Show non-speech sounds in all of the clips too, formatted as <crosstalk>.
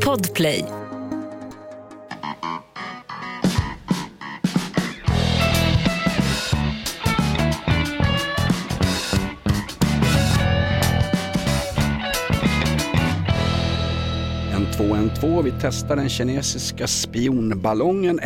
Podplay. En två, en två. Vi testar den kinesiska spionballongen.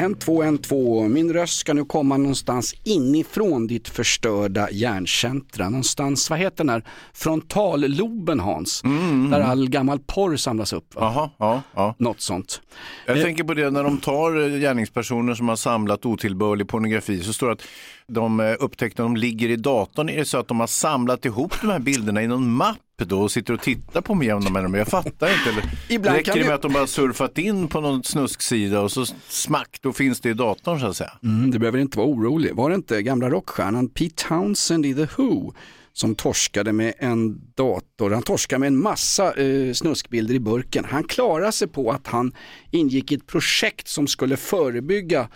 Min röst ska nu komma någonstans inifrån ditt förstörda hjärncentra. Någonstans, vad heter den här frontalloben Hans? Där all gammal porr samlas upp. Va? Jaha, ja, ja. Något sånt. Jag Eh. tänker på det när de tar eh, gärningspersoner som har samlat otillbörlig pornografi så står det att de eh, upptäckte när de ligger i datorn, är det så att de har samlat ihop de här bilderna i någon mapp då och sitter och tittar på med jämna mellanrum? Jag fattar inte. Eller, Ibland räcker kan det med att de bara surfat in på någon snusksida och så smack, då finns det i datorn så att säga. Mm, du behöver inte vara orolig. Var det inte gamla rockstjärnan Pete Townsend i The Who som torskade med en dator? Han torskade med en massa eh, snuskbilder i burken. Han klarade sig på att han ingick i ett projekt som skulle förebygga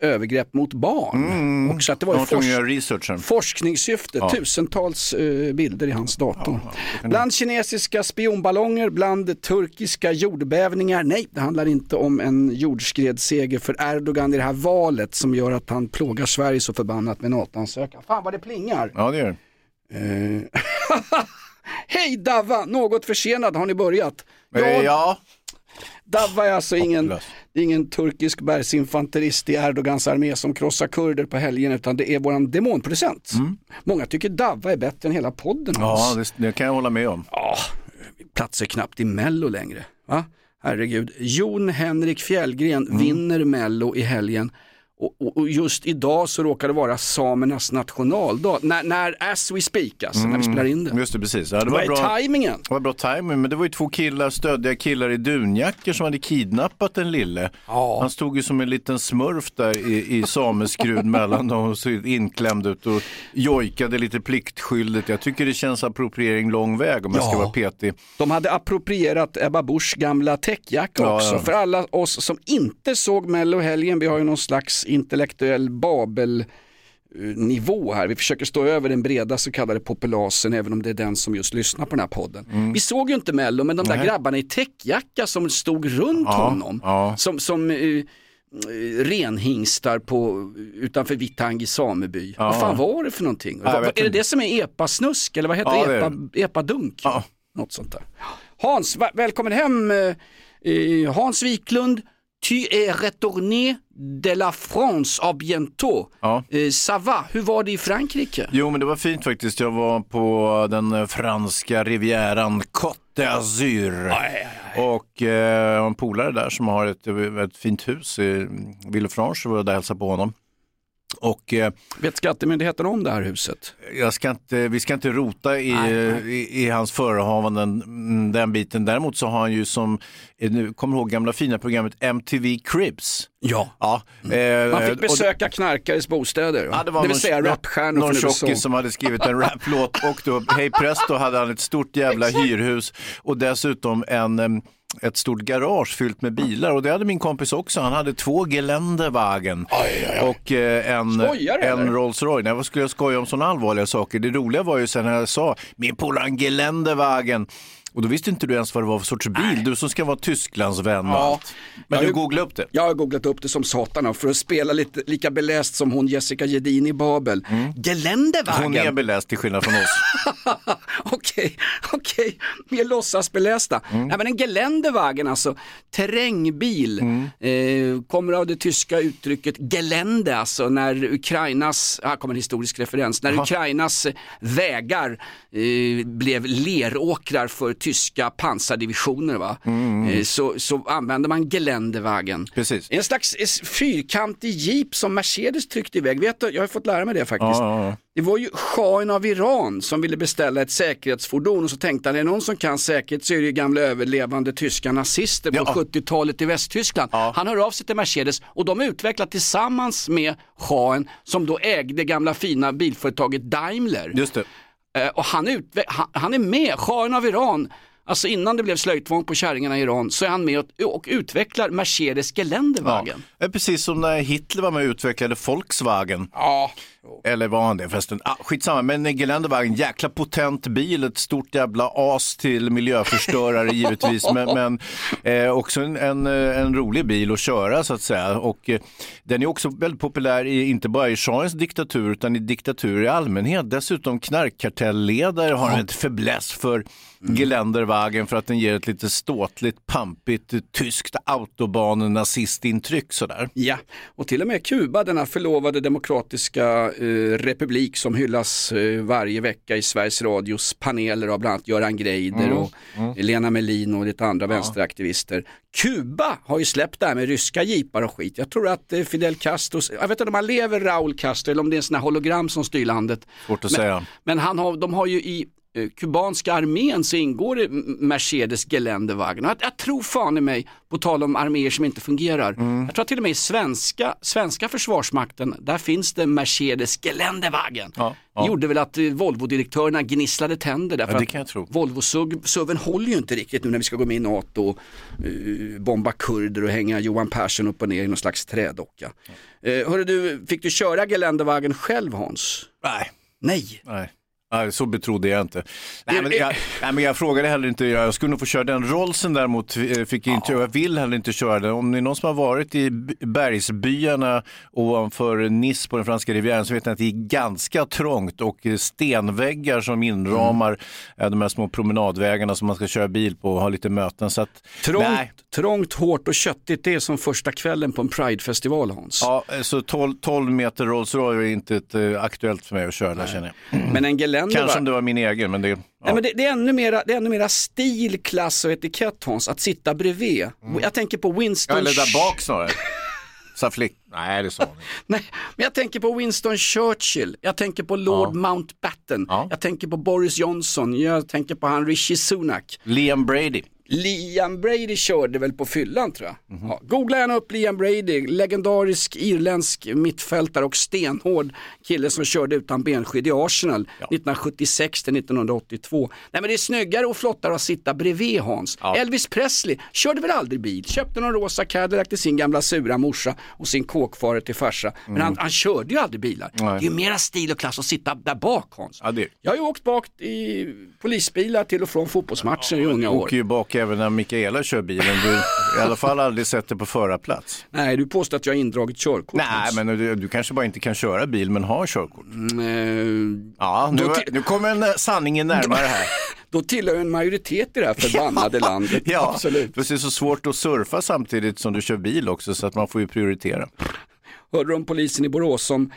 övergrepp mot barn. Och så att det var att forsk- forskningssyfte, tusentals eh, bilder i hans dator. Bland kinesiska spionballonger, bland turkiska jordbävningar. Nej, det handlar inte om en jordskredsseger för Erdogan i det här valet som gör att han plågar Sverige så förbannat med NATO-ansökan. Fan vad det plingar. Ja, det gör. Eh, <laughs> Hej Davva, något försenad har ni börjat. Eh, Ja, Davva är alltså ingen, ingen turkisk bergsinfanterist i Erdogans armé som krossar kurder på helgen utan det är våran demonproducent. Många tycker Davva är bättre än hela podden. Mm. ja det, det kan jag hålla med om. Ja, platser knappt i Mello längre. Va? Herregud. Jon Henrik Fjällgren Mm. vinner Mello i helgen. Och, och, just idag så råkar det vara samernas nationaldag. När, när as we speak alltså, när vi spelar in det. Just det, precis. Ja, det Vad var är bra. tajmingen? Det var bra timing, men det var ju två killar, stöddiga killar i dunjackor som hade kidnappat den lille. Ja. Han stod ju som en liten smurf där i, i sameskrud <laughs> mellan dem och så inklämd ut och jojkade lite pliktskyldigt. Jag tycker det känns appropriering lång väg om jag ska Ja. vara petig. De hade approprierat Ebba Buschs gamla täckjacka Ja, också. ja. För alla oss som inte såg Mello helgen, vi har ju någon slags intellektuell babel nivå här. Vi försöker stå över den breda så kallade populasen även om det är den som just lyssnar på den här podden. Vi såg ju inte Mello men de där Mm. Nej. grabbarna i täckjacka som stod runt Ja, honom. ja. Som, som eh, renhingstar på, utanför Vittangi sameby. Ja. Vad fan var det för någonting? Ja, är det det som är epasnusk eller vad heter Ja, det? det Epa, epadunk? Ja. Något sånt där. Hans, välkommen hem. eh, Hans Wiklund, tu es retourné de la France à bientôt. Ja. Eh, ça va, hur var det i Frankrike? Jo, men det var fint faktiskt. Jag var på den franska rivieran Côte d'Azur. Och eh, jag har en polare där som har ett, ett fint hus i Villefranche, så var jag där och hälsade på honom. Och eh, Vet skattemyndigheten om det här huset? ska inte, vi ska inte rota i, i, i hans förehavanden, mm, den biten. Däremot så har han ju som, eh, nu kommer ihåg gamla fina programmet MTV Cribs. Ja. Ja, eh, Mm. Man och- fick besöka knarkares bostäder. Ja, det var det vill någon, säga rapstjärnor Någon tjockis som hade skrivit en raplåt och då, hej presto, hade han ett stort jävla <laughs> hyrhus och dessutom en, ett stort garage fyllt med bilar och det hade min kompis också. Han hade två Geländewagen och eh, en, Skojar en Rolls Royce. Nej, vad skulle jag skoja om sådana allvarliga saker? Det roliga var ju sen när jag sa, min polare Geländewagen. Och då visste inte du ens vad det var för sorts bil, du som ska vara Tysklandsvän och Ja. allt. Men Jag du googlade upp det. Jag har googlat upp det som satan för att spela lite, lika beläst som hon Jessica Gedin i Babel. Geländewagen. Hon är beläst till skillnad från oss. <laughs> Okej, okej, vi är låtsasbelästa. Mm. Nej, men en Geländewagen, alltså terrängbil, Mm. eh, kommer av det tyska uttrycket Gelände, alltså när Ukrainas, här kommer en historisk referens, när Ukrainas eh, vägar eh, blev leråkrar för tyska pansardivisioner va? Eh, så, så använde man Geländewagen. Mm. Precis. En slags eh, fyrkantig jeep som Mercedes tryckte iväg, vet du, jag har fått lära mig det faktiskt. Ja, ja, ja. Det var ju shahen av Iran som ville beställa ett säkerhetsfordon och så tänkte han, är det någon som kan säkerhet så är det ju gamla överlevande tyska nazister på Ja. 70-talet i Västtyskland. Han hör av sig till Mercedes och de utvecklar tillsammans med shahen som då ägde gamla fina bilföretaget Daimler. Just det. Eh, och han, är, han, han är med, shahen av Iran. Alltså innan det blev slöjtvång på kärringarna i Iran så är han med och, och utvecklar Mercedes Geländewagen. Ja. Precis som när Hitler var med och utvecklade Volkswagen. Ja. Eller var han det förresten? Ah, skitsamma, men Geländewagen, jäkla potent bil, ett stort jävla as till miljöförstörare <laughs> givetvis, men, men eh, också en, en, en, rolig bil att köra så att säga. Och eh, den är också väldigt populär, i, inte bara i shahens diktatur, utan i diktaturer i allmänhet. Dessutom knarkkartellledare har en ett fäbless för mm. Geländerwagen för att den ger ett lite ståtligt, pampigt, tyskt autobahn-nazistintryck sådär. Ja, och till och med Kuba, denna förlovade demokratiska eh, republik som hyllas eh, varje vecka i Sveriges Radios paneler av bland annat Göran Greider mm. och mm. Lena Melin och lite andra ja. vänsteraktivister. Kuba har ju släppt det här med ryska jeepar och skit. Jag tror att eh, Fidel Castro, jag vet inte om han lever Raúl Castro eller om det är en sån här hologram som styr landet. Svårt att men, säga. Men han har, de har ju i kubanska armén så ingår det Mercedes Geländewagen. Jag, jag tror fan i mig, på tal om arméer som inte fungerar, mm. jag tror att till och med i svenska, svenska försvarsmakten, där finns det Mercedes Geländewagen. Ja, ja. Det gjorde väl att eh, Volvo-direktörerna gnisslade tänder därför ja, tro. Volvo-suven håller ju inte riktigt nu när vi ska gå med i NATO och uh, bomba kurder och hänga Johan Persson upp och ner i någon slags trädocka. Ja. Uh, hörru du, fick du köra Geländewagen själv Hans? Nej. Nej. Nej. Nej, så betrodde jag inte. Nej, men jag, nej, men jag frågade heller inte, jag skulle nog få köra den. Rollsen däremot eh, fick jag inte, ja. jag vill heller inte köra den. Om det är någon som har varit i bergsbyarna ovanför Nice på den franska rivieran så vet ni att det är ganska trångt och stenväggar som inramar mm. de här små promenadvägarna som man ska köra bil på och ha lite möten. Så att, trångt, nej. trångt, hårt och köttigt, det är som första kvällen på en Pride-festival Hans. Ja, så 12, 12 meter Rolls Royce är inte ett, aktuellt för mig att köra känner jag. Men en Gelände Kanske om det var min egen, men det... Ja. Nej, men det, det, är ännu mera, det är ännu mera stil, klass och etikett Hans, att sitta bredvid. Mm. Jag tänker på Winston... Ja, eller där bak snarare. Sa flick... Nej, det sa <laughs> hon Nej, men jag tänker på Winston Churchill, jag tänker på Lord ja. Mountbatten, ja. jag tänker på Boris Johnson, jag tänker på han Rishi Sunak. Liam Brady. Liam Brady körde väl på fyllan tror jag. Mm -hmm. ja, googla gärna upp Liam Brady, legendarisk irländsk mittfältare och stenhård kille som körde utan benskydd i Arsenal ja. 1976 till 1982. Nej men det är snyggare och flottare att sitta bredvid Hans. Ja. Elvis Presley körde väl aldrig bil, köpte någon rosa Cadillac till sin gamla sura morsa och sin kåkfare till farsa. Men mm. han, han, körde ju aldrig bilar. Nej. Det är ju mera stil och klass att sitta där bak Hans. Jag har ju åkt bak i polisbilar till och från fotbollsmatcher i unga år även när Mikaela kör bilen. Du i alla fall aldrig sett det på förarplats. Nej, du påstår att jag har indragit körkort. Nej, men du, du, kanske bara inte kan köra bil men har körkort. Mm, ja, nu, nu kommer en sanningen närmare här. <laughs> Då tillhör en majoritet i det här <laughs> förbannade ja, landet. Ja, Absolut. det är så svårt att surfa samtidigt som du kör bil också så att man får ju prioritera. Hörde du om polisen i Borås som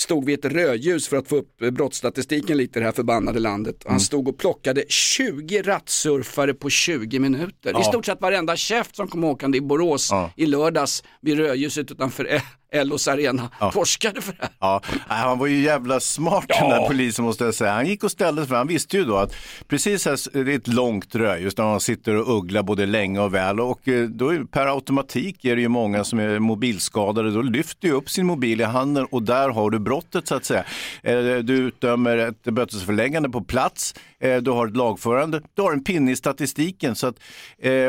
stod vid ett rödljus för att få upp brottsstatistiken lite i det här förbannade landet. Han mm. stod och plockade 20 rattsurfare på 20 minuter. Ja. I stort sett varenda käft som kom åkande i Borås ja. i lördags vid rödljuset utanför Ellos arena ja. torskade för det här. Ja, han var ju jävla smart ja. den där polisen måste jag säga. Han gick och ställde sig för han visste ju då att precis här, det är ett långt rödljus där man sitter och ugglar både länge och väl och eh, då per automatik är det ju många som är mobilskadade. Då lyfter ju upp sin mobil i handen och där har du brottet så att säga. Eh, du utdömer ett bötesförläggande på plats, du har ett lagförande, du har en pinne i statistiken. Så att,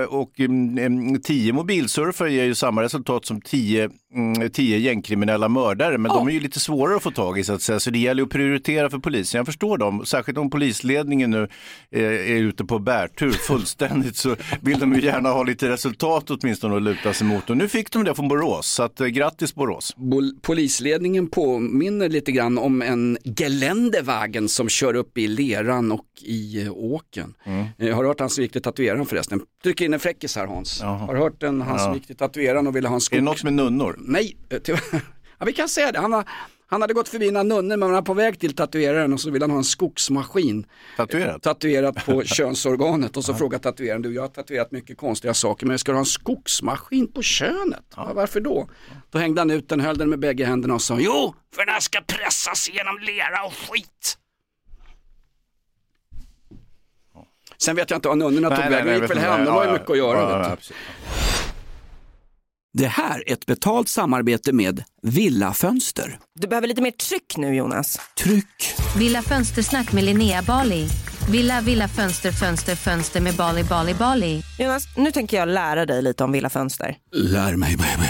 och mm, mm, tio mobilsurfare ger ju samma resultat som tio, mm, tio gängkriminella mördare, men ja. de är ju lite svårare att få tag i så att säga. Så det gäller att prioritera för polisen. Jag förstår dem, särskilt om polisledningen nu är, är ute på bärtur <laughs> fullständigt så vill de ju gärna ha lite resultat åtminstone att luta sig mot. Och nu fick de det från Borås, så att, eh, grattis Borås. Polisledningen påminner lite grann om en Geländewagen som kör upp i leran och i eh, åken. Mm. Eh, har du hört han som gick till tatueraren förresten? Tryck in en fräckis här Hans. Jaha. Har du hört den, han ja. som gick till tatueraren och ville ha en skog? Är det något med nunnor? Nej, <laughs> ja, vi kan säga det. Han, har, han hade gått förbi några nunnor men han var på väg till tatueraren och så ville han ha en skogsmaskin. Tatuerat? Tatuerat på <laughs> könsorganet och så frågade tatueraren, du jag har tatuerat mycket konstiga saker men ska du ha en skogsmaskin på könet? Ja. Ja, varför då? Då hängde han ut den, höll den med bägge händerna och sa, jo, för den här ska pressas genom lera och skit. Sen vet jag inte vad nunnorna tog vägen, de gick väl hem, de har ju mycket att göra. Ja, det här är ett betalt samarbete med Villa Fönster. Du behöver lite mer tryck nu Jonas. Tryck! Villa Fönstersnack med Linnea Bali. Villa, villa, fönster, fönster, fönster med Bali, Bali, Bali. Jonas, nu tänker jag lära dig lite om Villa Fönster. Lär mig baby.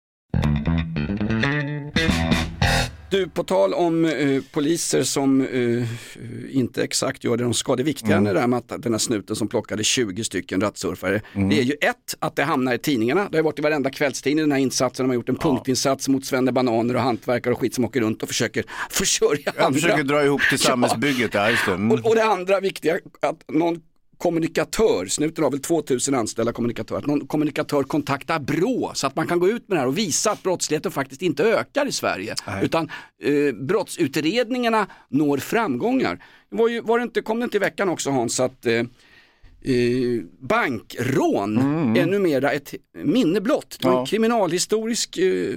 Du, på tal om eh, poliser som eh, inte exakt gör det de ska. Det viktiga mm. är det här med att den här snuten som plockade 20 stycken rattsurfare. Mm. Det är ju ett, att det hamnar i tidningarna. Det har varit i varenda kvällstidning den här insatsen. De har gjort en punktinsats mot Bananer och hantverkare och skit som åker runt och försöker <laughs> försörja Jag andra. försöker dra ihop till samhällsbygget, ja just det. Mm. Och, och det andra viktiga, att någon kommunikatör, snuten har väl 2000 anställda kommunikatörer, att någon kommunikatör kontaktar BRÅ så att man kan gå ut med det här och visa att brottsligheten faktiskt inte ökar i Sverige. Nej. Utan eh, brottsutredningarna når framgångar. Var ju, var det inte, kom det inte i veckan också Hans att eh, Eh, bankrån är numera ett minne blott. Det var en Ja. kriminalhistorisk eh,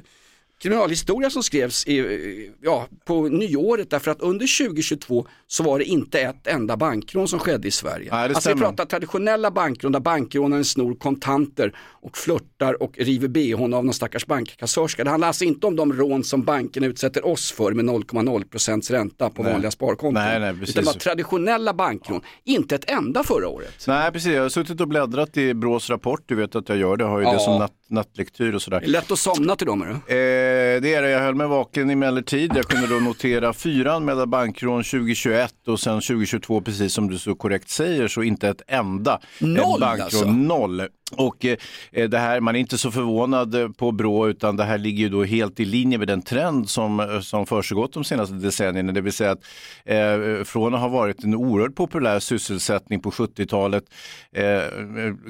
kriminalhistoria som skrevs i, ja, på nyåret därför att under 2022 så var det inte ett enda bankrån som skedde i Sverige. Nej, alltså vi pratar traditionella bankrån där bankrånaren snor kontanter och flörtar och river bhn av någon stackars bankkassörska. Det handlar alltså inte om de rån som banken utsätter oss för med 0,0% ränta på Nej. vanliga sparkonton. Nej, nej, precis. Utan det var traditionella bankrån, inte ett enda förra året. Nej, precis. Jag har suttit och bläddrat i Brås rapport. Du vet att jag gör det. Jag har ju Ja. det som natt, nattlektyr och sådär. Det är lätt att somna till dem. Är det? Eh, det är det, jag höll mig vaken emellertid. Jag kunde då notera fyra anmälda bankrån 2021 och sen 2022, precis som du så korrekt säger, så inte ett enda. Noll bankrån, alltså? Noll. Och eh, eh, det här, man är inte så förvånad eh, på Brå utan det här ligger ju då helt i linje med den trend som, eh, som försiggått de senaste decennierna. Det vill säga att eh, från att ha varit en oerhört populär sysselsättning på 70-talet, eh,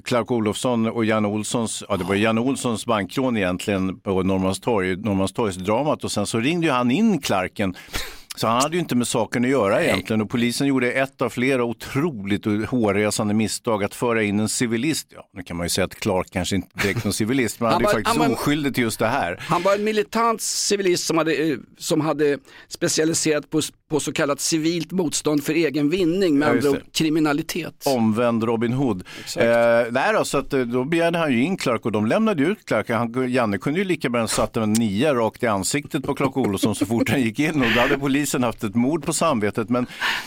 Clark Olofsson och Jan Olssons, ja det var Jan Olssons bankrån egentligen på Norrmalmstorg, Norrmalmstorgsdramat och sen så ringde ju han in Clarken så han hade ju inte med saken att göra egentligen och polisen gjorde ett av flera otroligt hårresande misstag att föra in en civilist. Ja, nu kan man ju säga att Clark kanske inte direkt någon civilist, men han, Han är var- faktiskt han var- oskyldig till just det här. Han var en militant civilist som hade, eh, som hade specialiserat på, på så kallat civilt motstånd för egen vinning, med Ja, andra ord kriminalitet. Omvänd Robin Hood. Exakt. Eh, nej då, så att, eh, då begärde han ju in Clark och de lämnade ju ut Clark. Han, Janne kunde ju lika bra satt en nia rakt i ansiktet på Clark Olofsson så fort han gick in och då hade polisen haft ett mord på samvetet. Men,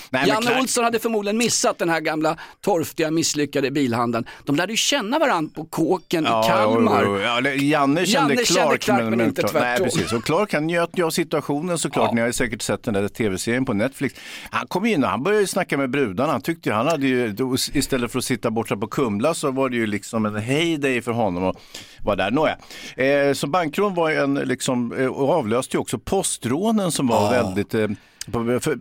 nej, men Janne Clark- Olsson hade förmodligen missat den här gamla torftiga misslyckade bilhandeln. De lärde ju känna varandra på kåken i Kalmar. jo, jo, ja, Janne kände Janne Clark, kände Clark, men inte Clark- tvärtom. Nej, precis. Och Clark han njöt ju av situationen såklart. Ja. Ni har ju säkert sett den där tv-serien på Netflix. Han kom in och han började ju snacka med brudarna. Han tyckte ju, han hade ju, istället för att sitta borta på Kumla så var det ju liksom en heyday för honom att vara där. Nåja. Eh, så bankrån var ju en, liksom, eh, och avlöste ju också postrånen som var väldigt eh,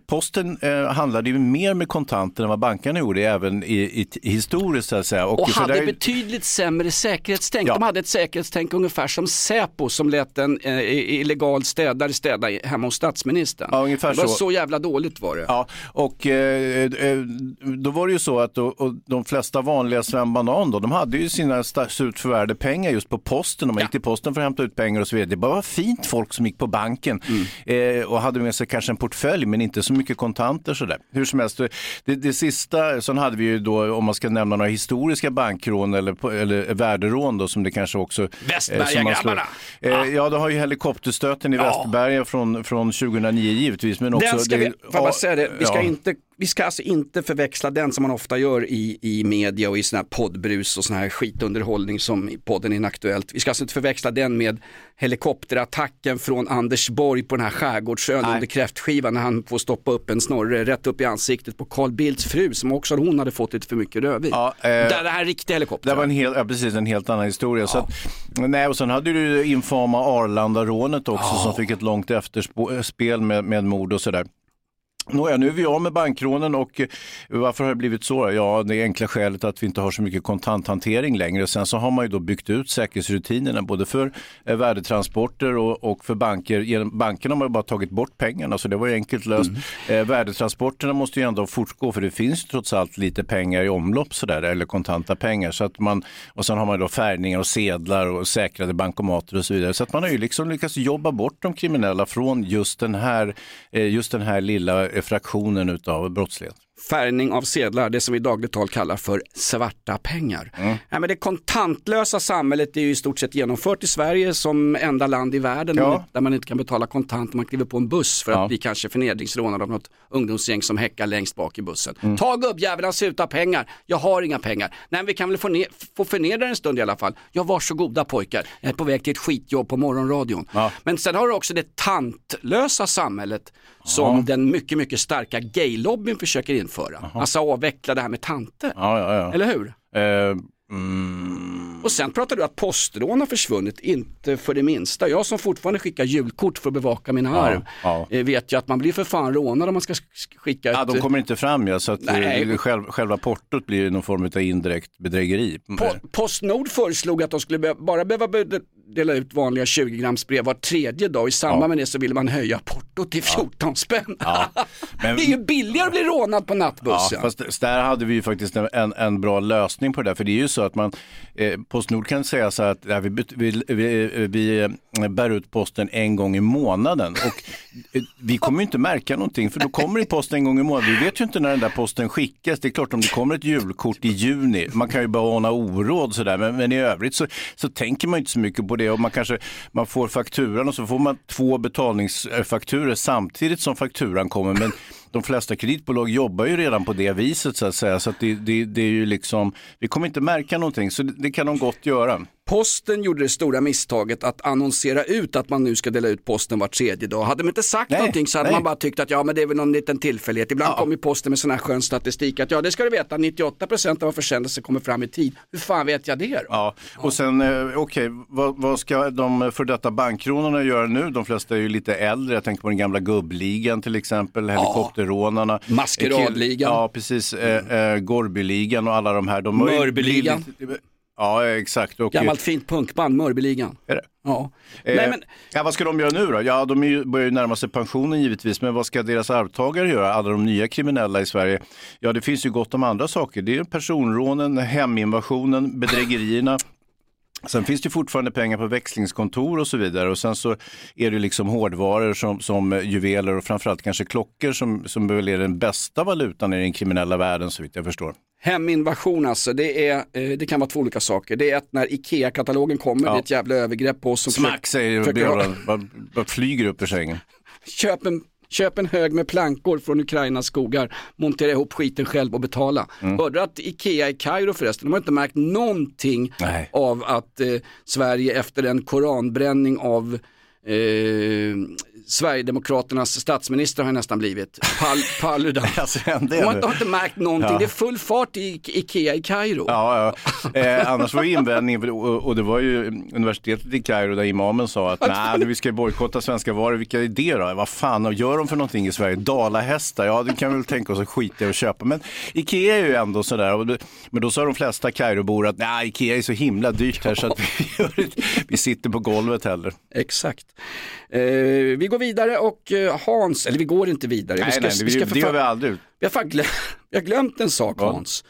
posten eh, handlade ju mer med kontanter än vad bankerna gjorde, även i, i, historiskt så att säga. Och för hade där- betydligt sämre säkerhetstänk. Ja. De hade ett säkerhetstänk ungefär som Säpo som lät en eh, illegal städare städa hemma hos statsministern. Ja, ungefär det var så. så jävla dåligt var det. Ja, och eh, eh, då var det ju så att då, och de flesta vanliga Sven Banan då, de hade ju sina surt förvärvade pengar just på posten. De man gick till posten för att hämta ut pengar och så vidare. Det bara var fint folk som gick på banken Mm. eh, och hade med sig kanske en portfölj men inte så mycket kontanter sådär. Hur som helst, det, det sista, sen hade vi ju då, om man ska nämna några historiska bankrån eller, eller värderån då som det kanske också... eh, Västbergagrabbarna. Eh, ja, då har ju helikopterstöten i Västberga från, från 2009 givetvis. Men också Den ska vi, det- bara säga det, vi ska, ja. inte, vi ska alltså inte förväxla den som man ofta gör i, i media och i sån här poddbrus och sån här skitunderhållning som i podden Inaktuellt. Vi ska alltså inte förväxla den med helikopterattacken från Anders Borg på den här skärgårdsön Nej. under kräftskivan när han får stoppa upp en snorre rätt upp i ansiktet på Carl Bildts fru som också hon hade fått lite för mycket rödvin. Ja, eh, Där det här är riktiga helikoptrar. Det var en helt, ja, precis, en helt annan historia. Så att, nej, och sen hade du det infama Arlanda-rånet också som fick ett långt efterspel med, med mord och sådär. Nåja, nu är vi av med bankrånen och eh, varför har det blivit så? Ja, det enkla skälet att vi inte har så mycket kontanthantering längre. Sen så har man ju då byggt ut säkerhetsrutinerna både för eh, värdetransporter och, och för banker. Genom, bankerna har man ju bara tagit bort pengarna så det var ju enkelt löst. Eh, värdetransporterna måste ju ändå fortgå för det finns trots allt lite pengar i omlopp sådär, eller kontanta pengar. Så att man, och sen har man då färgningar och sedlar och säkrade bankomater och så vidare. Så att man har ju liksom lyckats jobba bort de kriminella från just den här, just den här lilla fraktionen utav brottslighet. färgning av sedlar, det som vi i dagligt tal kallar för svarta pengar. Mm. Ja, men det kontantlösa samhället är ju i stort sett genomfört i Sverige som enda land i världen Ja. där man inte kan betala kontant när man kliver på en buss för Ja. att bli kanske förnedringsrånad av något ungdomsgäng som häckar längst bak i bussen. Mm. Ta gubbjäveln, ut av pengar, jag har inga pengar. Nej men vi kan väl få, ner, få förnedra en stund i alla fall. Ja varsågoda pojkar, jag är på väg till ett skitjobb på morgonradion. Ja. Men sen har du också det tantlösa samhället som den mycket, mycket starka gaylobbyn försöker införa. Alltså avveckla det här med tanter. Ja, ja, ja. Eller hur? Eh, mm, Och sen pratar du att postrån har försvunnit, inte för det minsta. Jag som fortfarande skickar julkort för att bevaka mina arv, ja. eh, vet ju att man blir för fan rånad om man ska sk- skicka ja, ett... de kommer inte fram ja, så att Nej. eh, själv, själva portot blir någon form av indirekt bedrägeri. Po- Postnord föreslog att de skulle be- bara behöva be- dela ut vanliga 20 grams brev var tredje dag. I samband Ja. med det så ville man höja portot till 14 spänn. Men- <laughs> det är ju billigare att bli rånad på Ja, nattbussen. fast där hade vi ju faktiskt en, en, bra lösning på det där. För det är ju så att man, eh, Postnord kan säga så att ja, vi, vi, vi, vi eh, bär ut posten en gång i månaden. Och eh, vi kommer ju inte märka någonting för då kommer det post en gång i månaden. Vi vet ju inte när den där posten skickas. Det är klart om det kommer ett julkort i juni, man kan ju bara ana oråd sådär. Men, men i övrigt så, så tänker man inte så mycket på det. Och man kanske man får fakturan och så får man två betalningsfakturer eh, samtidigt som fakturan kommer. Men de flesta kreditbolag jobbar ju redan på det viset så att säga. Så att det, det, det är ju liksom, vi kommer inte märka någonting så det, det kan de gott göra. Posten gjorde det stora misstaget att annonsera ut att man nu ska dela ut posten var tredje dag. Hade de inte sagt Nej, någonting så hade nej. man bara tyckt att ja men det är väl någon liten tillfällighet. Ibland Ja. kommer ju posten med sån här skön statistik att ja det ska du veta 98% av försändelser kommer fram i tid. Hur fan vet jag det då? Ja, och sen eh, okej, vad, vad ska de för detta bankkronorna göra nu? De flesta är ju lite äldre, jag tänker på den gamla gubbligan till exempel, helikopterrånarna. Maskeradligan. Ja, precis, eh, eh, Gorbyligan och alla de här. De Mörbyligan. blivit- Ja, exakt. Och, Gammalt fint punkband, Mörbyligan. Är det? Ja. Eh, Nej, men, ja, vad ska de göra nu då? Ja, de ju, börjar ju närma sig pensionen givetvis, men vad ska deras arvtagare göra? Alla de nya kriminella i Sverige? Ja, det finns ju gott om andra saker. Det är personrånen, heminvasionen, bedrägerierna. Sen finns det fortfarande pengar på växlingskontor och så vidare och sen så är det liksom hårdvaror som, som juveler och framförallt kanske klockor som, som väl är den bästa valutan i den kriminella världen så vitt jag förstår. Heminvasion alltså, det, är, eh, det kan vara två olika saker. Det är att när IKEA-katalogen kommer, Ja. det är ett jävla övergrepp på oss som Smack säger försöker- Björn, flyger upp ur sängen. köp en, köp en hög med plankor från Ukrainas skogar, montera ihop skiten själv och betala. Mm. Hörde du att Ikea i Kairo förresten, de har inte märkt någonting Nej. av att eh, Sverige efter en koranbränning av eh, Sverigedemokraternas statsminister har jag nästan blivit. Pal <laughs> Paludan. Alltså, Hon har, har inte märkt någonting, Ja. det är full fart i Ikea i Kairo. Ja, ja. Eh, annars var ju invändningen, och, och det var ju universitetet i Kairo där imamen sa att nej, vi ska bojkotta svenska varor. Vilka är det då? Vad fan och gör de för någonting i Sverige? Dalahästar? Ja, det kan vi väl tänka oss att skita i och köpa. Men Ikea är ju ändå sådär. Men då sa de flesta Kairobor att nej, Ikea är så himla dyrt här så att vi, <laughs> vi sitter på golvet heller. Exakt. Eh, vi går vidare och eh, Hans, eller vi går inte vidare. Nej, vi nej, vi, för det gör vi aldrig. Vi har, <laughs> vi har glömt en sak Ja. Hans.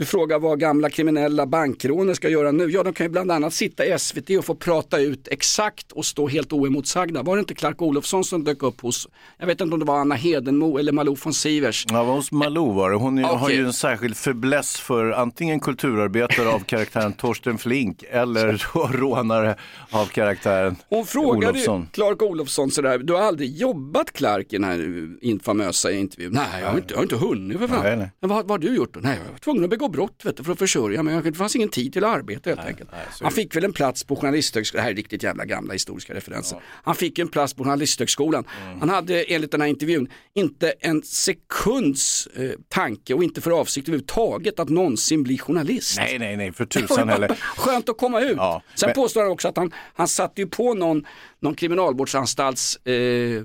Du frågar vad gamla kriminella bankrånare ska göra nu. Ja, de kan ju bland annat sitta i SVT och få prata ut exakt och stå helt oemotsagda. Var det inte Clark Olofsson som dök upp hos, jag vet inte om det var Anna Hedenmo eller Malou von Sivers. Ja, var hos Malou var det. Hon är, har ju en särskild fäbless för antingen kulturarbetare av <laughs> karaktären Torsten Flink eller rånare av karaktären Hon frågade Olofsson. Clark Olofsson sådär, du har aldrig jobbat Clark i den här infamösa intervjun? Nej, jag har inte, jag har inte hunnit för fan. Nej, nej. Men vad, vad har du gjort då? Nej, jag var tvungen att begå brott vet du, för att försörja mig. Det fanns ingen tid till arbete helt enkelt. så Han fick väl en plats på journalisthögskolan, det här är riktigt jävla gamla historiska referenser. Han fick en plats på journalisthögskolan. Mm. Han hade enligt den här intervjun inte en sekunds eh, tanke och inte för avsikt överhuvudtaget att någonsin bli journalist. Nej, nej, nej, för tusan <laughs> heller. Skönt att komma ut. Ja, Sen men- påstår han också att han, han satte ju på någon, någon kriminalvårdsanstalts eh,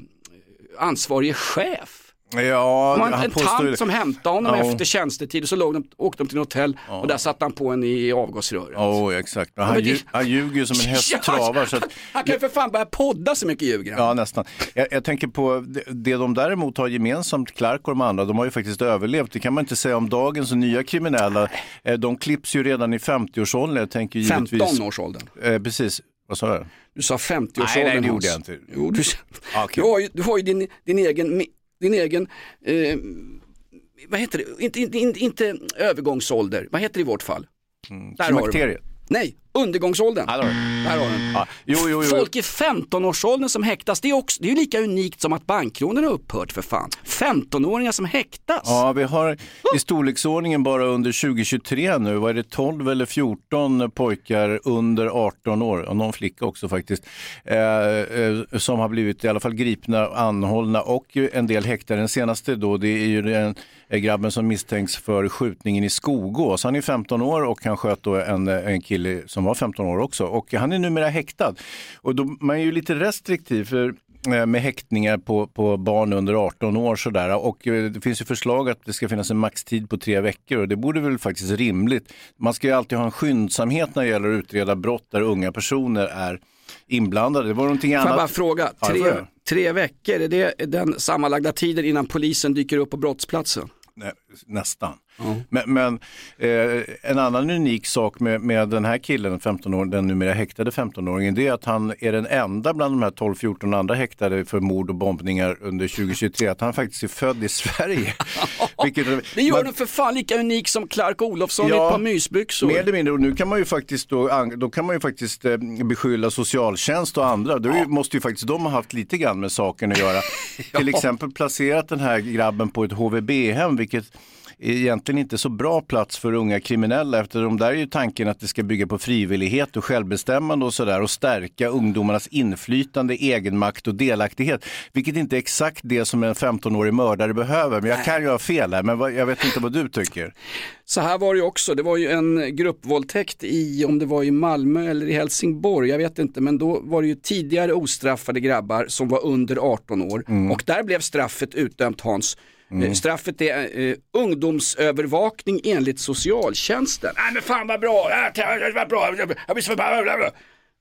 ansvarige chef. Ja, en, han en tant det. som hämtade honom Ja. efter tjänstetid och så låg de, åkte de till en hotell och där satte han på en i avgasröret. Ja, exakt. Men han, men det- lju- han ljuger ju som en <laughs> häst Ja, travar. Så att, Han kan ju för fan börja podda så mycket ljuger han. ja, nästan. Jag, jag tänker på det, det de däremot har gemensamt, Clark och de andra, de har ju faktiskt överlevt. Det kan man inte säga om dagens nya kriminella. Eh, De klipps ju redan i 50-årsåldern. Jag tänker givetvis... 15-årsåldern. Eh, precis. Vad sa jag? Du sa 50-årsåldern Nej, nej, det gjorde jag inte. Jo, du, Ah, okej. du har ju, du har ju din, din egen, din egen eh, vad heter det, inte, inte, inte, övergångsålder, vad heter det i vårt fall? Du. Klimakteriet. Nej, undergångsåldern. Ja. Där har du. Ja, jo, jo, jo. Folk i 15-årsåldern som häktas, det är, också, det är ju lika unikt som att bankrånen har upphört för fan. 15-åringar som häktas. Ja, vi har i storleksordningen bara under 2023 nu, vad är det 12 eller 14 pojkar under 18 år, och någon flicka också faktiskt, eh, eh, som har blivit i alla fall gripna, anhållna och en del häktade. Den senaste då, det är ju den eh, grabben som misstänks för skjutningen i Skogås. Han är 15 år och han sköt då en, en kille som var 15 år också och han är numera häktad. Och då, man är ju lite restriktiv för eh, med häktningar på, på barn under 18 år sådär. Och eh, det finns ju förslag att det ska finnas en maxtid på tre veckor och det borde väl faktiskt rimligt. Man ska ju alltid ha en skyndsamhet när det gäller att utreda brott där unga personer är inblandade. Det var någonting Får jag annat. bara fråga, tre, tre veckor, är det den sammanlagda tiden innan polisen dyker upp på brottsplatsen? Nej, nästan. Men, men eh, en annan unik sak med, med den här killen, 15 år, den numera häktade 15-åringen, det är att han är den enda bland de här 12-14 andra häktade för mord och bombningar under 2023, att han faktiskt är född i Sverige. <laughs> Vilket, Det gör man- den för fan lika unik som Clark Olofsson i Ja, ett par mysbyxor. Mer eller mindre, och nu kan man ju faktiskt, då, då kan man ju faktiskt eh, beskylla socialtjänst och andra. Då ju- måste ju faktiskt de ha haft lite grann med saken att göra. <laughs> Till exempel placerat den här grabben på ett HVB-hem, vilket egentligen inte så bra plats för unga kriminella eftersom där är ju tanken att det ska bygga på frivillighet och självbestämmande och sådär och stärka ungdomarnas inflytande, egenmakt och delaktighet. Vilket inte är exakt det som en 15-årig mördare behöver. Men jag kan ju ha fel här, men jag vet inte vad du tycker. Så här var det också, det var ju en gruppvåldtäkt i, om det var i Malmö eller i Helsingborg, jag vet inte, men då var det ju tidigare ostraffade grabbar som var under 18 år och där blev straffet utdömt Hans. Eh, Straffet är eh, ungdomsövervakning enligt socialtjänsten. Nej men fan vad bra, äh, vad bra, jag blir så förbannad.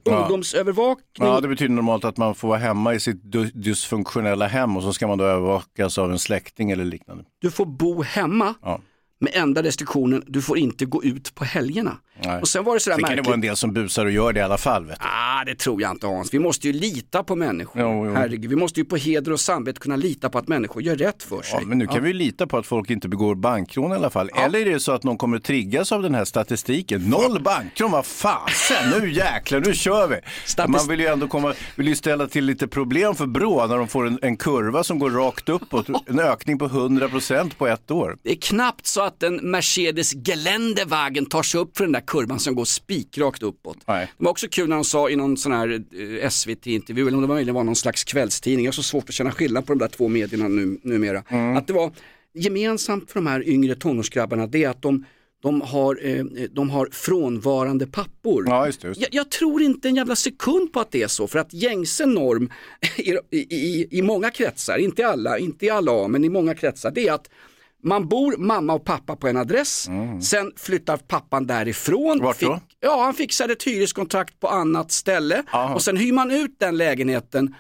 Ungdomsövervakning. Ja, det betyder normalt att man får vara hemma i sitt dysfunktionella hem och så ska man då övervakas av en släkting eller liknande. Du får bo hemma Ja. Med enda restriktionen, du får inte gå ut på helgerna. Nej. Och sen var det sådär Sen kan det märkligt. vara en del som busar och gör det i alla fall. Vet du. Ah, det tror jag inte Hans. Vi måste ju lita på människor. Jo, jo. Herregud, vi måste ju på heder och samvete kunna lita på att människor gör rätt för sig. Ja, men nu kan vi lita på att folk inte begår bankrån i alla fall. Eller är det så att någon kommer triggas av den här statistiken? Noll bankrån, vad fasen, nu jäklar, nu kör vi. Statist- Man vill ju ändå komma, vill ju ställa till lite problem för Brå när de får en, en kurva som går rakt uppåt. <laughs> En ökning på 100% på ett år. Det är knappt så att att en Mercedes Geländewagen tar sig upp för den där kurvan som går spikrakt uppåt. Nej. Det var också kul när de sa i någon sån här eh, SVT-intervju, eller om det möjligen var någon slags kvällstidning, jag har så svårt att känna skillnad på de där två medierna nu, numera. Mm. Att det var gemensamt för de här yngre tonårsgrabbarna, det är att de de har, eh, de har frånvarande pappor. Ja, just det, just det. Jag, jag tror inte en jävla sekund på att det är så, för att gängse norm <laughs> i, i, i, i många kretsar, inte i alla, inte i alla, men i många kretsar, det är att man bor mamma och pappa på en adress, sen flyttar pappan därifrån. Mm. Vart då? Fick, ja, han fixade ett hyreskontrakt på annat ställe Aha. och sen hyr man ut den lägenheten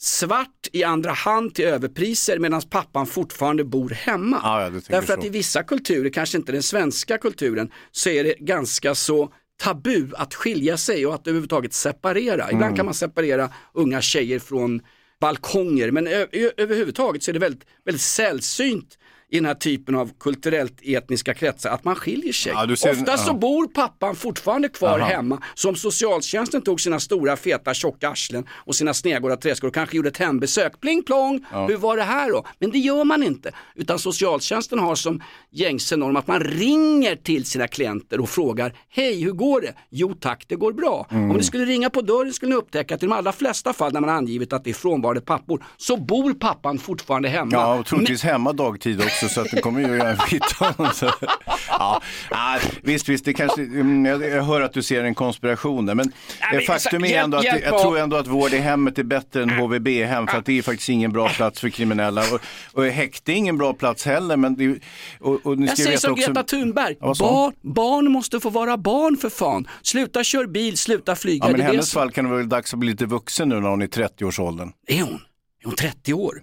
svart i andra hand till överpriser medan pappan fortfarande bor hemma. Ja, ja, Därför att så. i vissa kulturer, kanske inte den svenska kulturen, så är det ganska så tabu att skilja sig och att överhuvudtaget separera. Mm. Ibland kan man separera unga tjejer från balkonger men överhuvudtaget så är det väldigt, väldigt sällsynt i den här typen av kulturellt etniska kretsar att man skiljer sig. Ja, ser- Ofta så ja. bor pappan fortfarande kvar Aha. hemma. Så om socialtjänsten tog sina stora feta tjocka arslen och sina och träskor och kanske gjorde ett hembesök, pling plong, hur var det här då? Men det gör man inte. Utan socialtjänsten har som gängse norm att man ringer till sina klienter och frågar, hej hur går det? Jo tack, det går bra. Mm. Om ni skulle ringa på dörren skulle ni upptäcka att i de allra flesta fall när man angivit att det är frånvarande pappor så bor pappan fortfarande hemma. Ja, och troligtvis hemma dagtid också så att det kommer ju göra en. Så. Ja, visst, visst, det kanske, mm, jag, hör att du ser en konspiration där, men, eh, faktum är hjälp- ändå att jag tror ändå att vård i hemmet är bättre än HVB-hem för att det är faktiskt ingen bra plats för kriminella. Och, och häkte är ingen bra plats heller, men det, och, och ni Jag säger som också, Greta Thunberg, Ja, barn, barn måste få vara barn för fan. Sluta kör bil, sluta flyga. Ja, men i är hennes fall kan det vara dags att bli lite vuxen nu när hon är i 30-årsåldern. Är hon? Är hon 30 år?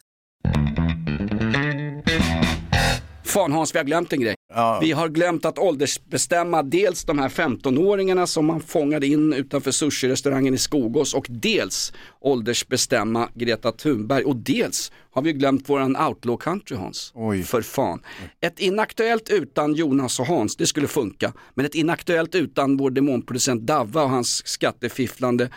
Fan Hans, vi har glömt en grej. Ja. Vi har glömt att åldersbestämma dels de här 15-åringarna som man fångade in utanför sushi-restaurangen i Skogås och dels åldersbestämma Greta Thunberg och dels har vi glömt våran outlaw country Hans. Oj. För fan. Ett inaktuellt utan Jonas och Hans, det skulle funka. Men ett inaktuellt utan vår demonproducent Davva och hans skattefifflande,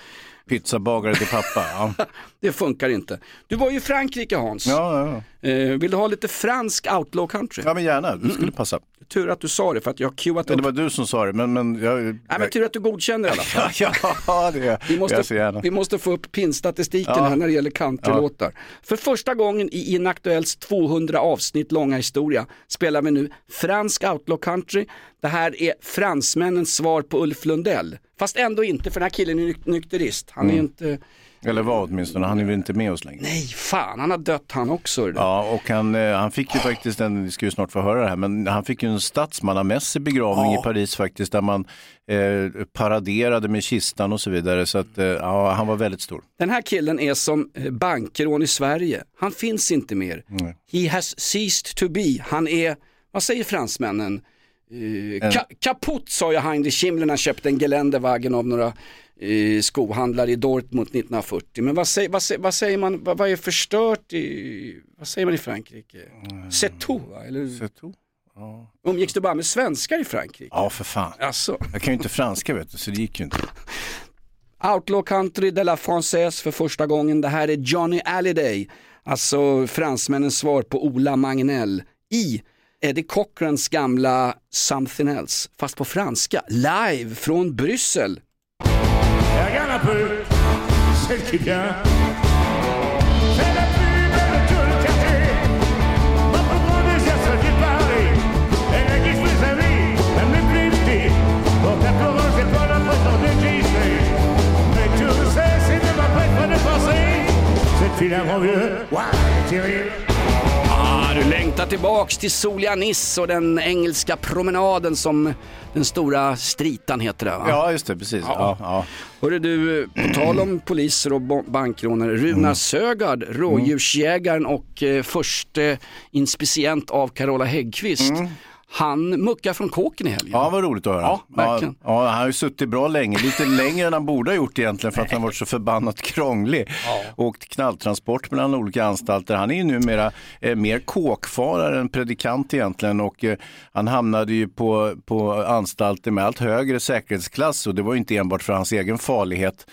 Pizzabagare till pappa. Ja, <laughs> det funkar inte. Du var ju i Frankrike Hans. ja, ja. Eh, vill du ha lite fransk outlaw country? ja men gärna, det skulle passa. Tur att du sa det för att jag har cuat upp det var du som sa det, men... men jag, Nej men tur att du godkänner i alla fall. <laughs> ja, det är Vi jag så måste, gärna. vi måste få upp pinstatistiken här när det gäller countrylåtar. För första gången i Inaktuells 200 avsnitt långa historia spelar vi nu fransk outlaw country. Det här är fransmännens svar på Ulf Lundell. Fast ändå inte för den här killen är nyk- nykterist. Han Mm. är inte, Eller vad åtminstone, han är väl inte med oss längre. nej fan han har dött han också. Ja, och han, eh, han fick ju faktiskt en, vi ska ju snart få höra det här, men han fick ju en statsmannamässig begravning i Paris faktiskt, där man eh, paraderade med kistan och så vidare. Så att, eh, ja, han var väldigt stor. Den här killen är som eh, bankrån i Sverige. Han finns inte mer. He has ceased to be. Han är, vad säger fransmännen? Uh, ka kaputt sa ju Heinrich Himmler köpte en Geländewagen av några eh, skohandlare i Dortmund 1940. Men vad säger, vad vad säger man, vad, vad är förstört i, vad säger man i Frankrike? C'est tout va? Eller C'est tout. Ja. umgicks du bara med svenskar i Frankrike? ja, för fan. Alltså. Jag kan ju inte franska vet du, så det gick ju inte. Outlaw Country de la Française för första gången. Det här är Johnny Hallyday, alltså fransmännens svar på Ola Magnell i Eddie Cochrans gamla Something Else, fast på franska, live från Bryssel. Regarde un vieux, ouais, terrible. Du längtar tillbaks till soliga Nice och den engelska promenaden som den stora stritan heter det va? Ja, just det, precis. Ja. Ja, Hörru du, på tal om poliser och bankrånare, Runar Mm. Sögaard, rådjursjägaren och eh, förste inspicient av Carola Häggkvist. Han muckar från kåken i helgen. Ja, vad roligt att höra. Ja, verkligen. Ja, ja, han har ju suttit bra länge, lite <laughs> längre än han borde ha gjort egentligen för att han varit så förbannat krånglig. Åkt knalltransport mellan olika anstalter. Han är ju numera eh, mer kåkfarare än predikant egentligen och eh, han hamnade ju på, på anstalter med allt högre säkerhetsklass och det var ju inte enbart för hans egen farlighet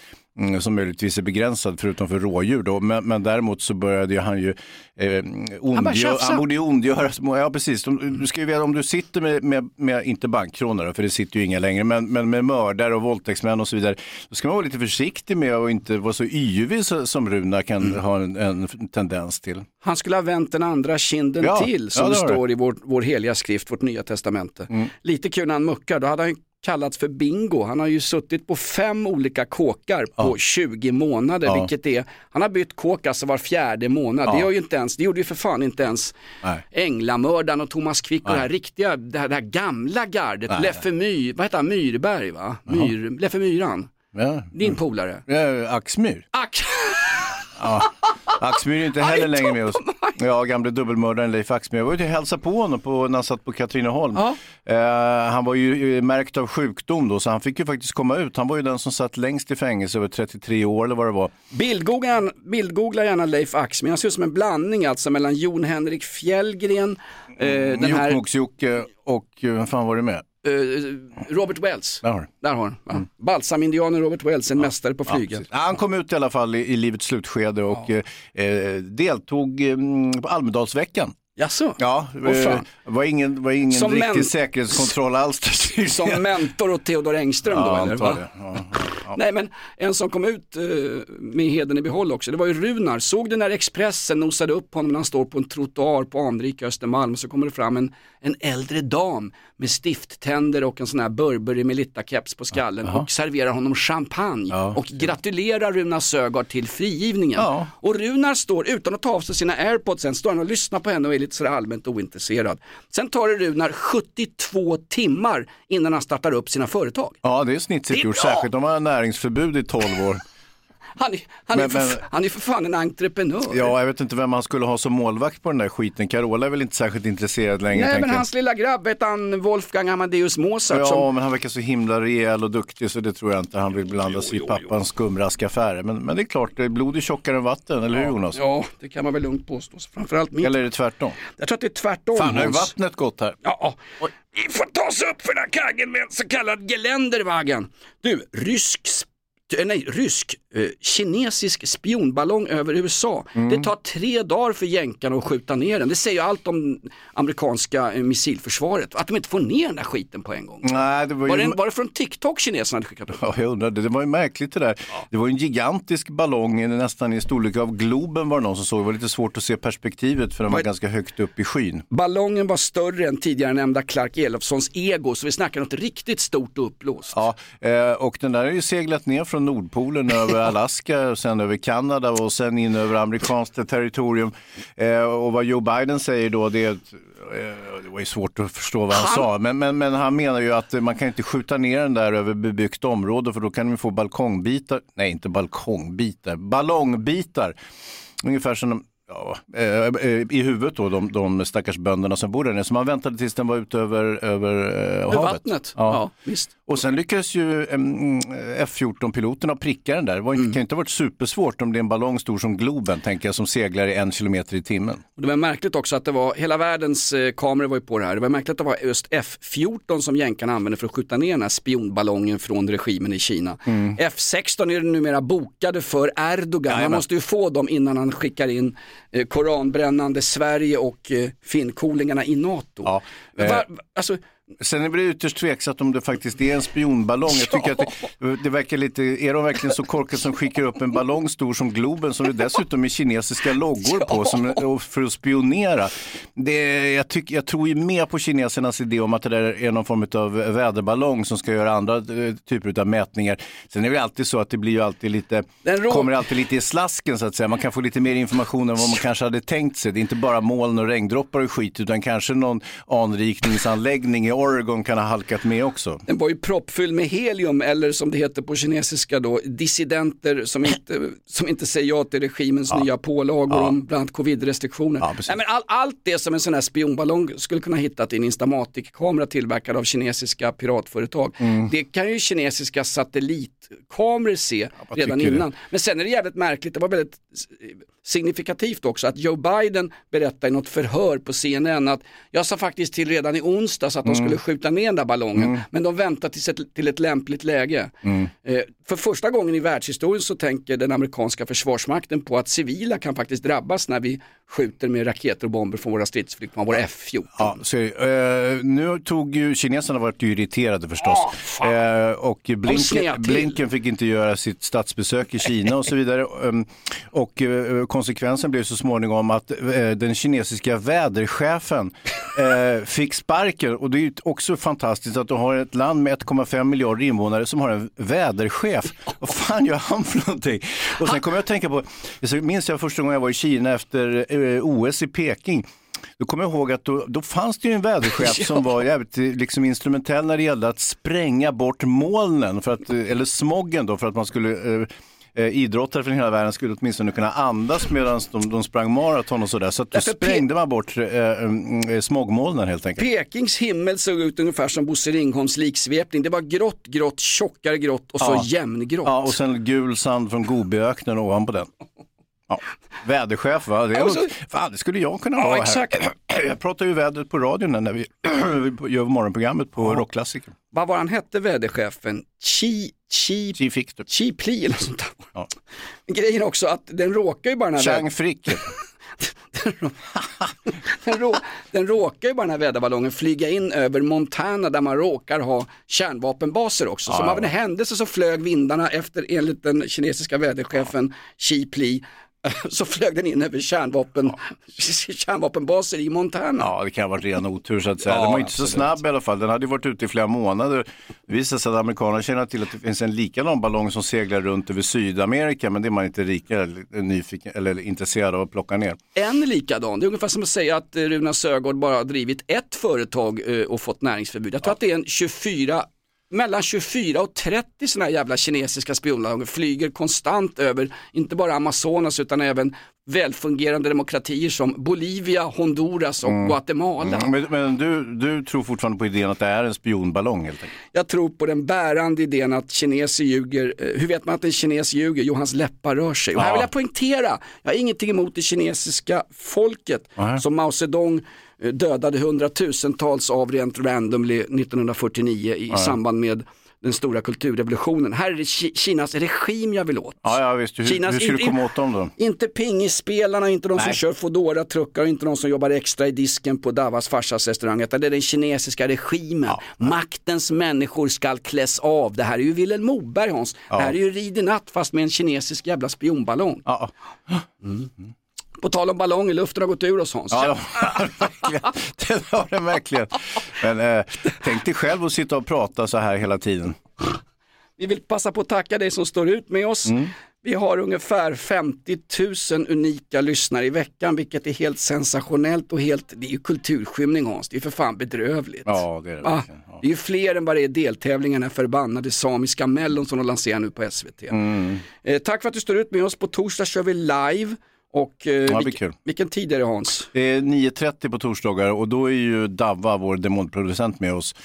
som möjligtvis är begränsad förutom för rådjur då. Men, men däremot så började ju han ju eh, ondgö- tjafsa. han borde ju ondgöra sig. Ja precis, De- du ska ju veta om du sitter med, med, med inte bankrånare, för det sitter ju inga längre, men, men med mördare och våldtäktsmän och så vidare. Då ska man vara lite försiktig med att inte vara så yvig som Runa kan Mm. ha en, en tendens till. Han skulle ha vänt den andra kinden Ja, till som ja, det det står i vår, vår heliga skrift, vårt nya testamente. Mm. Lite kul när han muckar, då hade han kallats för bingo. Han har ju suttit på fem olika kåkar på 20 månader, Ja. vilket är, han har bytt kåk alltså var fjärde månad. Ja. Det, gör ju inte ens, det gjorde ju för fan inte ens Nej. Änglamördaren och Thomas Quick och Nej. det här riktiga, det här, det här gamla gardet, Nej. Leffe Myr, vad heter han, Myrberg va? Myr, Leffe Myran, Ja. din polare. Ja, Axmyr. Ack! <laughs> Ja. Axmyr är inte heller längre med oss. Ja, gamle dubbelmördaren Leif Axmyr. Jag var ute och hälsade på honom på, när han satt på Katrineholm. Ja. Eh, han var ju eh, märkt av sjukdom då, så han fick ju faktiskt komma ut. Han var ju den som satt längst i fängelse över 33 år eller vad det var. Bildgoogla, bildgoogla gärna Leif Axmyr, han ser ut som en blandning alltså mellan Jon Henrik Fjällgren, eh, den här Jokkmokks-Jocke och, eh, vem fan var det med? Eh, Robert Wells. Där har du. Där har han. Ja. Balsamindianen Robert Wells, en mästare på Ja, flyget. Ja, han kom ut i alla fall i, i livets slutskede och eh, eh, deltog eh, på Almedalsveckan. Jaså? Ja, Åh, eh, var ingen, var ingen Som riktig men- säkerhetskontroll alls. Som mentor åt Theodor Engström då ja, eller? antar Va? det. Ja. Nej men en som kom ut eh, med heden i behåll också, det var ju Runar. Såg du när Expressen nosade upp honom när han står på en trottoar på anrika Östermalm så kommer det fram en, en äldre dam med stifttänder och en sån här Burberry Melitta-keps på skallen och serverar honom champagne Ja, och gratulerar Runar Sögaard till frigivningen. Ja. Och Runar står utan att ta av sig sina airpods sen, står han och lyssnar på henne och är lite sådär allmänt ointresserad. Sen tar det Runar 72 timmar innan han startar upp sina företag. ja, det är snitsigt gjort, särskilt om man har näringsförbud i 12 år. Han, är- han, är Men- för, men- han är för fan en entreprenör. Ja, jag vet inte vem man skulle ha som målvakt på den där skiten. Carola är väl inte särskilt intresserad längre. Nej men jag. hans lilla grabb, vet han Wolfgang Amadeus Mozart Ja, som men han verkar så himla rejäl och duktig så det tror jag inte han vill blanda sig i pappans skumraskaffärer. Men, men det är klart, det är blod är tjockare än vatten, eller hur Jonas? Ja, det kan man väl lugnt påstå. Framförallt min. Eller är det tvärtom? Jag tror att det är tvärtom. Fan, har ju Hans. vattnet gått här? Ja, vi får ta oss upp för den här kaggen med en så kallad geländerwagen. Du, rysk, nej, rysk, eh, kinesisk spionballong över USA. Mm. Det tar tre dagar för jänkarna att skjuta ner den. Det säger ju allt om amerikanska eh, missilförsvaret. Att de inte får ner den där skiten på en gång. Nej, det var Var ju... det, var det från TikTok kineserna hade skickat upp? Ja, jag undrade, det var ju märkligt det där. Det var en gigantisk ballong, nästan i storlek av Globen var det någon som såg. Det var lite svårt att se perspektivet för den var Vad- ganska högt upp i skyn. Ballongen var större än tidigare nämnda Clark Elofssons ego, så vi snackar något riktigt stort och uppblåst. Ja, eh, och den där är ju seglat ner från Nordpolen <laughs> över Alaska och sen över Kanada och sen in över amerikanskt territorium. Eh, och vad Joe Biden säger då, det eh, det var ju svårt att förstå vad han, Han- sa, men, men, men han menar ju att man kan inte skjuta ner den där över bebyggt område för då kan de få balkongbitar, nej inte balkongbitar, ballongbitar. Ungefär som de, ja, eh, eh, i huvudet då, de, de stackars bönderna som bor där nere. Så man väntade tills den var ute över, över eh, havet. vattnet? Ja. visst. Och sen lyckades ju mm, F14-piloterna pricka den där. Det var, Mm. kan inte ha varit supersvårt om det är en ballong stor som Globen, tänker jag, som seglar i en kilometer i timmen. Och det var märkligt också att det var, hela världens eh, kameror var ju på det här. Det var märkligt att det var just F14 som jänkarna använde för att skjuta ner den här spionballongen från regimen i Kina. Mm. F16 är numera bokade för Erdogan. Jajamän. måste ju få dem innan han skickar in eh, koranbrännande Sverige och eh, finnkolingarna i NATO. Ja, eh. Va, alltså, Sen är det ytterst tveksamt om det faktiskt är en spionballong. Jag tycker att det, det verkar lite, är de verkligen så korkade som skickar upp en ballong stor som Globen som det dessutom är kinesiska loggor på som, för att spionera? Det, jag, tycker, jag tror ju mer på kinesernas idé om att det där är någon form av väderballong som ska göra andra eh, typer av mätningar. Sen är det alltid så att det blir ju alltid lite, kommer alltid lite i slasken så att säga. Man kan få lite mer information än vad man kanske hade tänkt sig. Det är inte bara moln och regndroppar och skit utan kanske någon anrikningsanläggning i Oregon kan ha halkat med också. Den var ju proppfylld med helium eller som det heter på kinesiska då, dissidenter som inte, som inte säger ja till regimens nya pålagor Ja. om bland annat covid-restriktioner. Nej, men all, allt det som en sån här spionballong skulle kunna hittat i en Instamatic-kamera tillverkad av kinesiska piratföretag. Mm. Det kan ju kinesiska satellitkameror se redan innan. Men sen är det jävligt märkligt, det var väldigt signifikativt också att Joe Biden berättade i något förhör på CNN att jag sa faktiskt till redan i onsdags att de Mm. skulle skjuta ner den där ballongen Mm. men de väntar tills ett, till ett lämpligt läge. Mm. Eh, för första gången i världshistorien så tänker den amerikanska försvarsmakten på att civila kan faktiskt drabbas när vi skjuter med raketer och bomber från våra stridsflygplan, våra F-14. Ja, så, eh, nu tog ju kineserna varit irriterade förstås. eh, och Blinken. Blinken fick inte göra sitt statsbesök i Kina och så vidare. Um, <laughs> och eh, konsekvensen blev så småningom att eh, den kinesiska väderchefen eh, fick sparken. Och det är också fantastiskt att du har ett land med 1,5 miljarder invånare som har en väderchef. Vad fan gör han för någonting? Och sen kommer jag att tänka på, jag minns jag första gången jag var i Kina efter eh, OS i Peking. Då kommer jag ihåg att då, då fanns det ju en väderchef <laughs> som var jävligt liksom, instrumentell när det gällde att spränga bort molnen, för att, eller smoggen då, för att man skulle eh, eh, idrottare från hela världen skulle åtminstone kunna andas medan de, de sprang maraton och sådär. Så att då Därför sprängde man bort eh, eh, smogmolnen helt enkelt. Pekings himmel såg ut ungefär som Bosse Ringholms liksvepning. Det var grått, grått, tjockare grått och så Ja. jämngrått. Ja, och sen gul sand från Gobiöknen ovanpå den. Ja. Väderchef va? Det, är Ja, och så- nog- fan, det skulle jag kunna Ja, vara exakt. här. Jag pratar ju vädret på radion när vi <clears throat> gör morgonprogrammet på Rockklassiker. Vad var han hette väderchefen? Chi, Chi, Chi Fictor. Chi Pli eller sånt där. Ja. Grejen också att den råkar ju bara den här Chang Frick. <laughs> <laughs> den, rå, den råkar ju bara den här väderballongen flyga in över Montana där man råkar ha kärnvapenbaser också. Ja, Som ja. av en händelse så flög vindarna efter, enligt den kinesiska väderchefen Xi Pli, <laughs> så flög den in över kärnvapen, <laughs> kärnvapenbaser i Montana. Ja, det kan ha varit ren otur så att säga. Ja, den var inte så absolut. snabb i alla fall. Den hade varit ute i flera månader. Det visar sig att amerikanerna känner till att det finns en likadan ballong som seglar runt över Sydamerika, men det är man inte lika nyfiken eller intresserad av att plocka ner. En likadan, det är ungefär som att säga att eh, Runa Sögaard bara har drivit ett företag eh, och fått näringsförbud. Jag tror att det är en 24 mellan 24 och 30 sådana här jävla kinesiska spionlager flyger konstant över, inte bara Amazonas utan även välfungerande demokratier som Bolivia, Honduras och Guatemala. Mm, Men, men du, du tror fortfarande på idén att det är en spionballong helt enkelt? Jag tror på den bärande idén att kineser ljuger. Eh, Hur vet man att en kines ljuger? Jo, hans läppar rör sig. Och här vill jag poängtera, jag har ingenting emot det kinesiska folket Nej. som Mao Zedong dödade hundratusentals av rent randomly 1949 i Nej. samband med den stora kulturrevolutionen. Här är det Ki- Kinas regim jag vill åt. Ja, ja visst. Hur, Kinas hur ska du komma åt dem då? Inte pingisspelarna, inte de som Nej. kör foodora truckar och inte de som jobbar extra i disken på Davas farsas restaurang. Utan det är den kinesiska regimen. Maktens människor ska kläs av. Det här är ju Vilhelm Moberg Hans. Ja. Det här är ju Rid i natt fast med en kinesisk jävla spionballong. Ja, På tal om ballonger, luften har gått ur oss Hans. ja det har <laughs> den verkligen. Men eh, tänk dig själv att sitta och prata så här hela tiden. Vi vill passa på att tacka dig som står ut med oss. Mm. Vi har ungefär 50 000 unika lyssnare i veckan, vilket är helt sensationellt och helt, det är ju kulturskymning Hans, det är för fan bedrövligt. Ja, det är det. Ja. Det är ju fler än vad det är deltävlingarna förbannade samiska mellon som de lanserar nu på SVT. Mm. Eh, tack för att du står ut med oss, på torsdag kör vi live. Och eh, det blir vilk- kul. vilken tid är det Hans? Det är 9.30 på torsdagar och då är ju Davva, vår demonproducent med oss.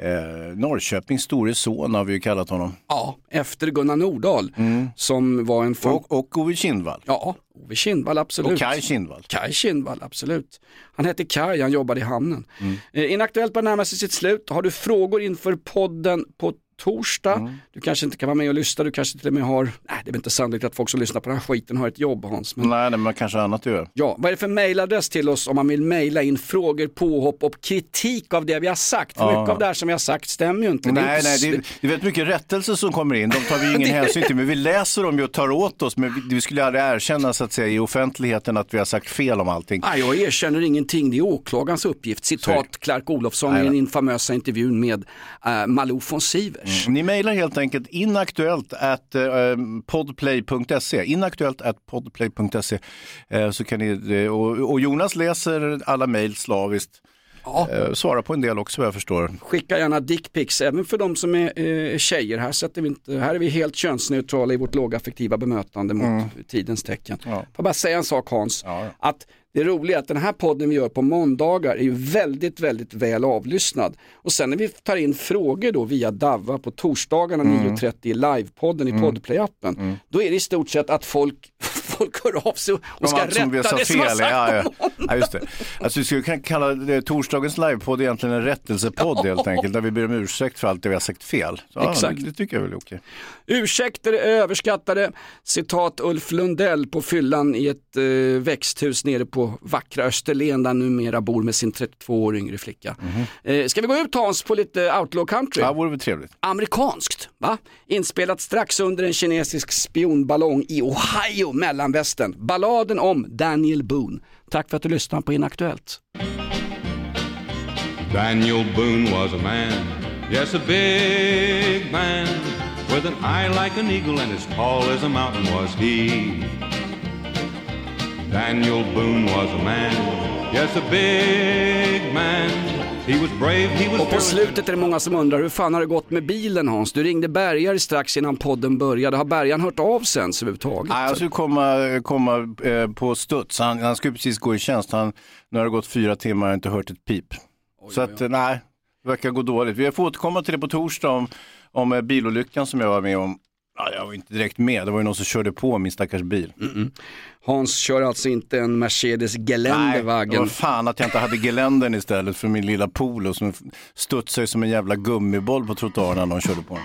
Eh, Norrköpings store son har vi ju kallat honom. Ja, efter Gunnar Nordahl som var en... Mm. Och, och Ove Kindvall. Ja, Ove Kindvall absolut. Och Kaj Kindvall. Kaj Kindvall, absolut. Han hette Kaj, han jobbade i hamnen. Mm. Eh, Inaktuellt börjar närma sig sitt slut. Har du frågor inför podden på torsdag. Mm. Du kanske inte kan vara med och lyssna, du kanske till och med har, nej det är väl inte sannolikt att folk som lyssnar på den här skiten har ett jobb Hans. Men... Nej, nej, men man kanske annat att göra. Ja, vad är det för mailadress till oss om man vill mejla in frågor, påhopp och kritik av det vi har sagt? Ja. mycket av det här som vi har sagt stämmer ju inte. Det är Nej, nej, det är, väldigt mycket rättelser som kommer in. De tar vi ingen <laughs> hänsyn till, men vi läser dem ju och tar åt oss. Men vi, vi skulle aldrig erkänna så att säga i offentligheten att vi har sagt fel om allting. Nej, jag erkänner ingenting, det är åklagarens uppgift. Citat Clark Olofsson i den infamösa intervjun med uh, Malou von Sivers. Mm. Ni mejlar helt enkelt inaktuellt at eh, podplay.se. Inaktuellt at podplay.se. Eh, så kan ni, eh, och, och Jonas läser alla mejl slaviskt. Eh, svarar på en del också vad jag förstår. Skicka gärna dickpics, även för de som är eh, tjejer. Här, sätter vi inte, här är vi helt könsneutrala i vårt lågaffektiva bemötande mot Mm. tidens tecken. Får jag bara säga en sak Hans, att det roliga är att den här podden vi gör på måndagar är väldigt, väldigt väl avlyssnad. Och sen när vi tar in frågor då via Davva på torsdagarna Mm. 9.30 i livepodden i Mm. Podplay-appen, då är det i stort sett att folk, folk hör av sig och ska Ja, som vi rätta sa det som har fel. sagt Ja, om ja. ja, just det. Alltså, vi skulle kunna kalla det, torsdagens livepodd egentligen en rättelsepodd helt enkelt, där vi ber om ursäkt för allt det vi har sagt fel. Ja, Exakt. Det tycker jag väl är okej. Ursäkter är överskattade. Citat Ulf Lundell på fyllan i ett eh, växthus nere på vackra Österlen där han numera bor med sin 32 år yngre flicka. Eh, ska vi gå ut Hans på lite outlaw country? Ja, vore väl trevligt. Amerikanskt, va? Inspelat strax under en kinesisk spionballong i Ohio, mellanvästern. Balladen om Daniel Boone. Tack för att du lyssnade på Inaktuellt. Daniel Boone was a man, yes, a big man, with an eye like an eagle and as tall as a mountain was he. Daniel Boone was a man, yes, a big man. Och på slutet är det många som undrar hur fan har det gått med bilen Hans? Du ringde Bergare strax innan podden började. Har Bergaren hört av sig ens överhuvudtaget? Nej, han skulle komma, komma eh, på studs. Han, han skulle precis gå i tjänst. Han, nu har det gått fyra timmar och inte hört ett pip. så att, eh, nej, det verkar gå dåligt. Vi får återkomma till det på torsdag om, om eh, bilolyckan som jag var med om. Ja, jag var inte direkt med, det var ju någon som körde på min stackars bil. Hans kör alltså inte en Mercedes Nej, det Geländewagen. var fan att jag inte hade geländen istället för min lilla polo som studsade som en jävla gummiboll på trottoaren när någon körde på den.